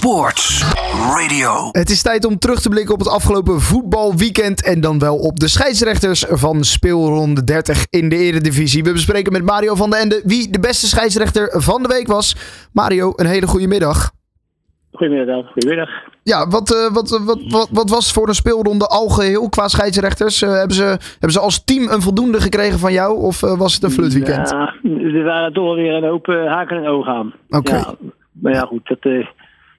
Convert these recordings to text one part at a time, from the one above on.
Sports Radio. Het is tijd om terug te blikken op het afgelopen voetbalweekend. En dan wel op de scheidsrechters van speelronde 30 in de Eredivisie. We bespreken met Mario van den Ende wie de beste scheidsrechter van de week was. Mario, een hele goede middag. Goedemiddag, goedemiddag. Ja, wat, uh, wat, wat, wat, wat was voor een speelronde al geheel qua scheidsrechters? Uh, hebben, ze, hebben ze als team een voldoende gekregen van jou of uh, was het een flutweekend? Ja, er waren toch weer een hoop haken en ogen aan. Oké. Ja, maar ja, goed, dat,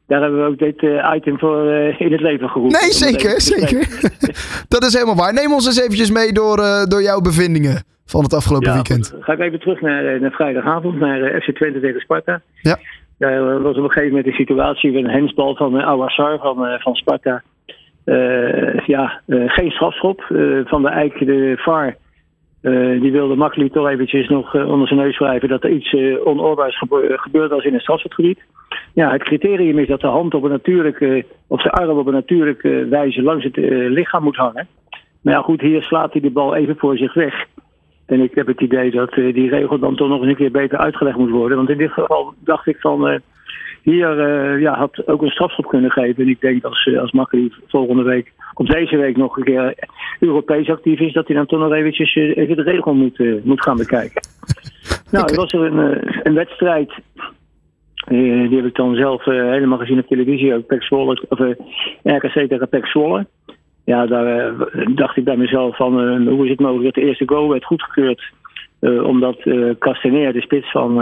daar hebben we ook dit item voor in het leven geroepen. Nee, zeker, zeker. dat is helemaal waar. Neem ons eens eventjes mee door, door jouw bevindingen van het afgelopen ja, weekend. Goed. Ga ik even terug naar, naar vrijdagavond, naar FC Twente tegen Sparta. Ja. Er was op een gegeven moment een situatie met een hensbal van uh, Awassar van, van Sparta. Uh, ja, geen strafschop. van de Eik, de VAR, die wilde makkelijk toch eventjes nog onder zijn neus schrijven dat er iets onoorbaars gebe gebeurd was in het strafschopgebied. Ja, het criterium is dat de hand op een natuurlijke, of zijn arm op een natuurlijke wijze langs het lichaam moet hangen. Maar ja, goed, hier slaat hij de bal even voor zich weg. En ik heb het idee dat uh, die regel dan toch nog eens een keer beter uitgelegd moet worden. Want in dit geval dacht ik van. Hier uh, ja, had ook een strafschop kunnen geven. En ik denk als, als Makkeli volgende week, of deze week nog een keer Europees actief is, dat hij dan toch nog eventjes even de regel moet, moet gaan bekijken. nou, er was er een, een wedstrijd. die heb ik dan zelf helemaal gezien op televisie. Ook Pek Zwolle, of RKC tegen Pek Zwolle. Ja, daar dacht ik bij mezelf van hoe is het mogelijk dat de eerste goal werd goedgekeurd. Uh, omdat Castaneer, de spits van,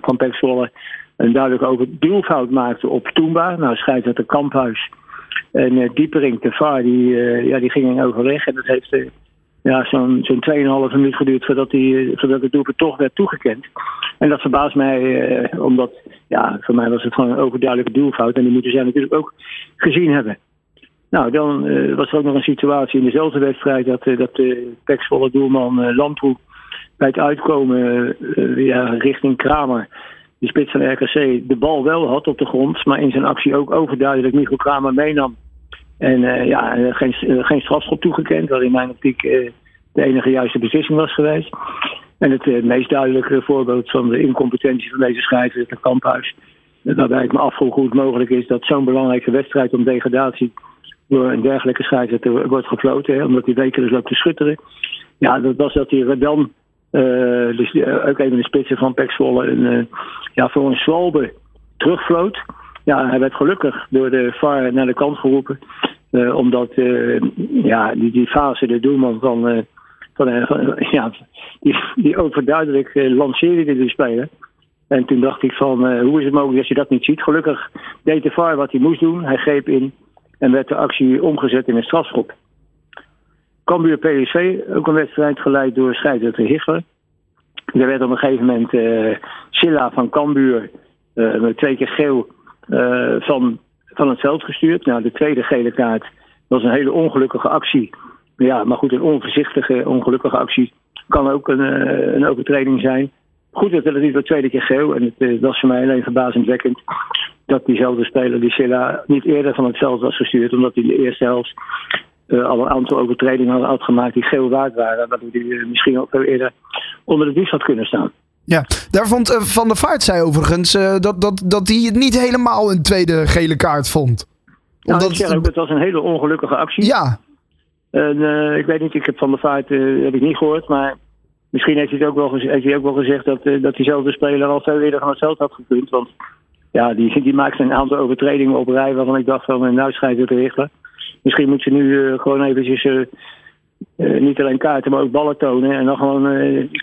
van Pek Zwolle, een duidelijk doelfout maakte op Toomba. Nou, scheidsrechter Kamphuis. En Diepering, de VAR, die, ja, die ging in overleg. En dat heeft ja, zo'n zo'n 2,5 minuut geduurd voordat, die, voordat het doelpunt toch werd toegekend. En dat verbaast mij, omdat ja, voor mij was het gewoon een overduidelijke doelfout. En die moeten zij natuurlijk ook gezien hebben. Nou, dan uh, was er ook nog een situatie in dezelfde wedstrijd dat, uh, dat de peksvolle doelman uh, Lamproe bij het uitkomen ja, richting Kramer, de spits van RKC, de bal wel had op de grond, maar in zijn actie ook overduidelijk Michael Kramer meenam. En ja, geen, geen strafschop toegekend, wat in mijn optiek de enige juiste beslissing was geweest. En het meest duidelijke voorbeeld van de incompetentie van deze schrijver, het Kamphuis. Waarbij ik me afvroeg hoe het mogelijk is dat zo'n belangrijke wedstrijd om degradatie door een dergelijke scheidsrechter wordt gefloten, hè, omdat hij wekelijks loopt te schutteren. Ja, dat was dat hij dan, dus uh, ook even de spitsen van Pek uh, ja, voor een zwalbe terugvloot. Ja, hij werd gelukkig door de VAR naar de kant geroepen, omdat ja, die, die fase, de doelman van, van, ja, die, die overduidelijk lanceerde de speler. En toen dacht ik van, hoe is het mogelijk dat je dat niet ziet? Gelukkig deed de VAR wat hij moest doen. Hij greep in en werd de actie omgezet in een strafschop. Cambuur PSV, ook een wedstrijd geleid door scheidsrechter Hichler. Er werd op een gegeven moment uh, Silla van Cambuur uh, met twee keer geel uh, van, van het veld gestuurd. Nou, de tweede gele kaart was een hele ongelukkige actie. Ja, maar goed, een onvoorzichtige, ongelukkige actie kan ook een, een overtreding zijn. Goed, dat het niet de tweede keer geel. En het was voor mij alleen verbazingwekkend dat diezelfde speler, die Silla, niet eerder van het veld was gestuurd. Omdat hij de eerste helft al een aantal overtredingen had gemaakt die geel waard waren. Waardoor hij uh, misschien ook veel eerder onder de bus had kunnen staan. Ja, daar vond uh, Van der Vaart zei overigens dat, dat, dat hij het niet helemaal een tweede gele kaart vond. Nou, Omdat... ik zeg ook, het was een hele ongelukkige actie. Ja. En, ik weet niet, ik heb Van der Vaart heb ik niet gehoord, maar misschien heeft hij, het ook wel gezegd, heeft hij ook wel gezegd dat, dat diezelfde speler al veel eerder van het veld had gekund. Want ja, die, die maakte een aantal overtredingen op rij waarvan ik dacht van nou schijnt het te richten. Misschien moet ze nu uh, gewoon eventjes uh, uh, niet alleen kaarten, maar ook ballen tonen en dan gewoon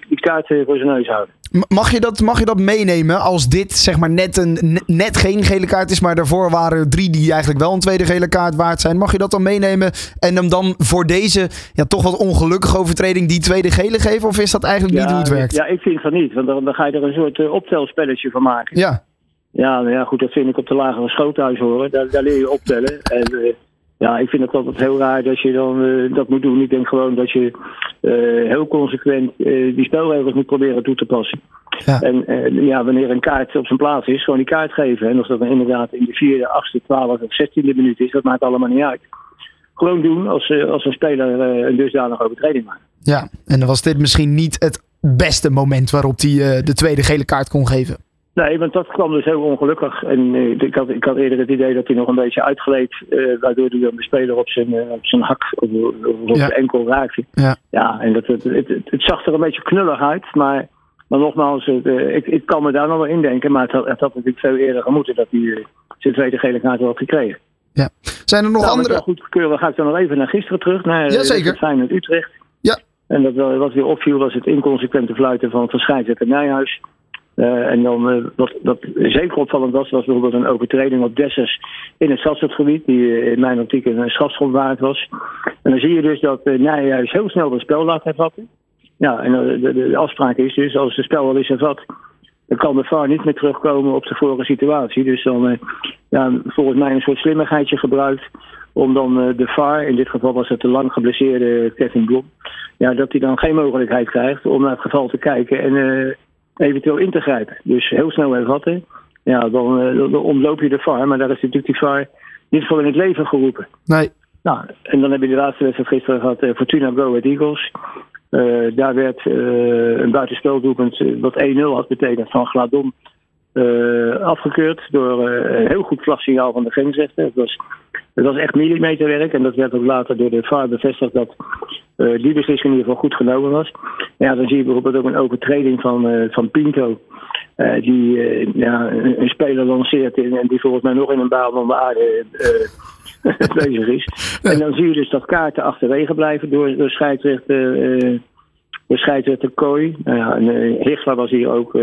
die kaarten voor zijn neus houden. Mag je, dat, mag je dat meenemen als dit zeg maar net, een, net geen gele kaart is, maar daarvoor waren drie die eigenlijk wel een tweede gele kaart waard zijn? Mag je dat dan meenemen en hem dan voor deze ja, toch wat ongelukkige overtreding die tweede gele geven? Of is dat eigenlijk ja, niet hoe het werkt? Ja, ik vind van niet, want dan, dan ga je er een soort optelspelletje van maken. Ja. Ja, nou ja, goed, dat vind ik op de lagere school thuis horen. Daar, daar leer je optellen. En uh, ja, ik vind het altijd heel raar dat je dan uh, dat moet doen. Ik denk gewoon dat je uh, heel consequent die spelregels moet proberen toe te passen. Ja. En ja, wanneer een kaart op zijn plaats is, gewoon die kaart geven. En of dat dan inderdaad in de vierde, achtste, twaalfde of zestiende minuut is, dat maakt allemaal niet uit. Gewoon doen als, als een speler een dusdanige overtreding maakt. Ja, en dan was dit misschien niet het beste moment waarop hij de tweede gele kaart kon geven. Nee, want dat kwam dus heel ongelukkig. En uh, ik, had, ik had eerder het idee dat hij nog een beetje uitgleed. Uh, waardoor hij dan de speler op zijn, uh, op zijn hak of, op ja. de enkel raakte. Ja, ja en dat, het, het, het, het, zag er een beetje knullig uit. Maar, maar nogmaals, ik, ik kan me daar nog wel in denken. Maar het had, het had natuurlijk veel eerder gemoeten dat hij zijn tweede gele kaart had gekregen. Ja. Zijn er nog nou, andere... Goed ga ik dan nog even naar gisteren terug. Naar Jazeker. Feyenoord Utrecht. Ja. En dat, wat weer opviel was het inconsequente fluiten van, van scheidsrechter Nijhuis. Uh, en dan, uh, wat, wat zeker opvallend was, was bijvoorbeeld een overtreding op Dessers in het strafschopgebied, die uh, in mijn optiek een strafschop waard was. En dan zie je dus dat uh, Nijhuis heel snel het spel laat hervatten. Ja, en de, de, de, afspraak is dus, als het spel al is hervat, dan kan de VAR niet meer terugkomen op de vorige situatie. Dus dan, ja, volgens mij een soort slimmigheidje gebruikt om dan de VAR, in dit geval was het de lang geblesseerde Kevin Blom, ja, dat hij dan geen mogelijkheid krijgt om naar het geval te kijken en eventueel in te grijpen. Dus heel snel hervatten. Ja, dan, uh, dan omloop je de VAR, maar daar is natuurlijk die VAR niet voor in het leven geroepen. Nee. Nou, en dan heb je de laatste wedstrijd gisteren gehad, uh, Fortuna Go with Eagles. Uh, daar werd een buitenspeldoelpunt wat 1-0 had betekend van Gladon afgekeurd door een heel goed vlagsignaal van de grensrechter. Het was, het was echt millimeterwerk en dat werd ook later door de VAR bevestigd dat uh, die beslissing in ieder geval goed genomen was. Ja, dan zie je bijvoorbeeld ook een overtreding van, uh, van Pinto. Uh, die ja, een, een, speler lanceert en die volgens mij nog in een baan van de aarde bezig is. En dan zie je dus dat kaarten achterwege blijven door, door scheidsrechter, door scheidsrechter Kooi. Nou ja, en Hichler was hier ook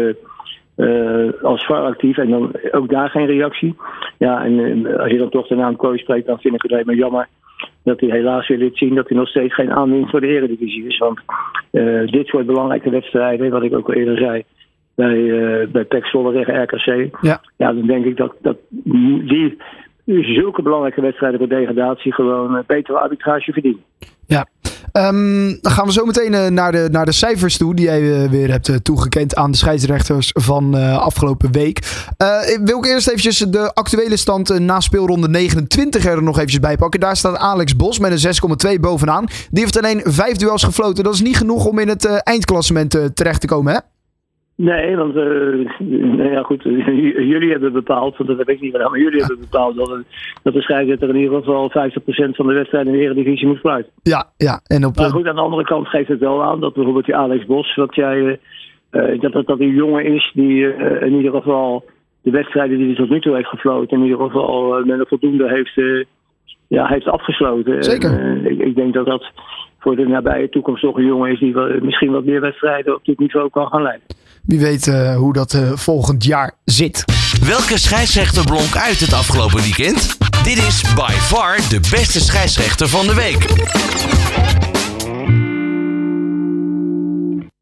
als VAR actief en dan ook daar geen reactie. Ja, en als je dan toch de naam Kooi spreekt, dan vind ik het alleen maar jammer dat hij helaas weer liet zien dat hij nog steeds geen aanwinst voor de Eredivisie is. Want uh, dit soort belangrijke wedstrijden, wat ik ook al eerder zei, bij, uh, bij PEC Zwolle tegen RKC. Ja. ja, dan denk ik dat, dat die zulke belangrijke wedstrijden voor degradatie gewoon betere arbitrage verdienen. Ja, um, dan gaan we zo meteen uh, naar, de, naar de cijfers toe die jij uh, weer hebt uh, toegekend aan de scheidsrechters van afgelopen week. wil ik eerst eventjes de actuele stand na speelronde 29 er nog eventjes bij pakken. Daar staat Alex Bos met een 6,2 bovenaan. Die heeft alleen vijf duels gefloten. Dat is niet genoeg om in het eindklassement terecht te komen, hè? Nee, want uh, nou ja, goed, jullie hebben bepaald, want dat heb ik niet gedaan, maar jullie hebben bepaald dat, dat de scheidsrechter in ieder geval 50% van de wedstrijden in de Eredivisie moet fluiten. Ja, ja. En op, maar goed, aan de andere kant geeft het wel aan dat bijvoorbeeld die Alex Bos, wat jij, uh, dat, dat dat een jongen is die uh, in ieder geval de wedstrijden die hij tot nu toe heeft gefloten, in ieder geval met een voldoende heeft, ja, heeft afgesloten. Zeker. En, ik, ik denk dat dat voor de nabije toekomst toch een jongen is die wel, misschien wat meer wedstrijden op dit niveau kan gaan leiden. Wie weet uh, hoe dat uh, volgend jaar zit. Welke scheidsrechter blonk uit het afgelopen weekend? Dit is by far de beste scheidsrechter van de week.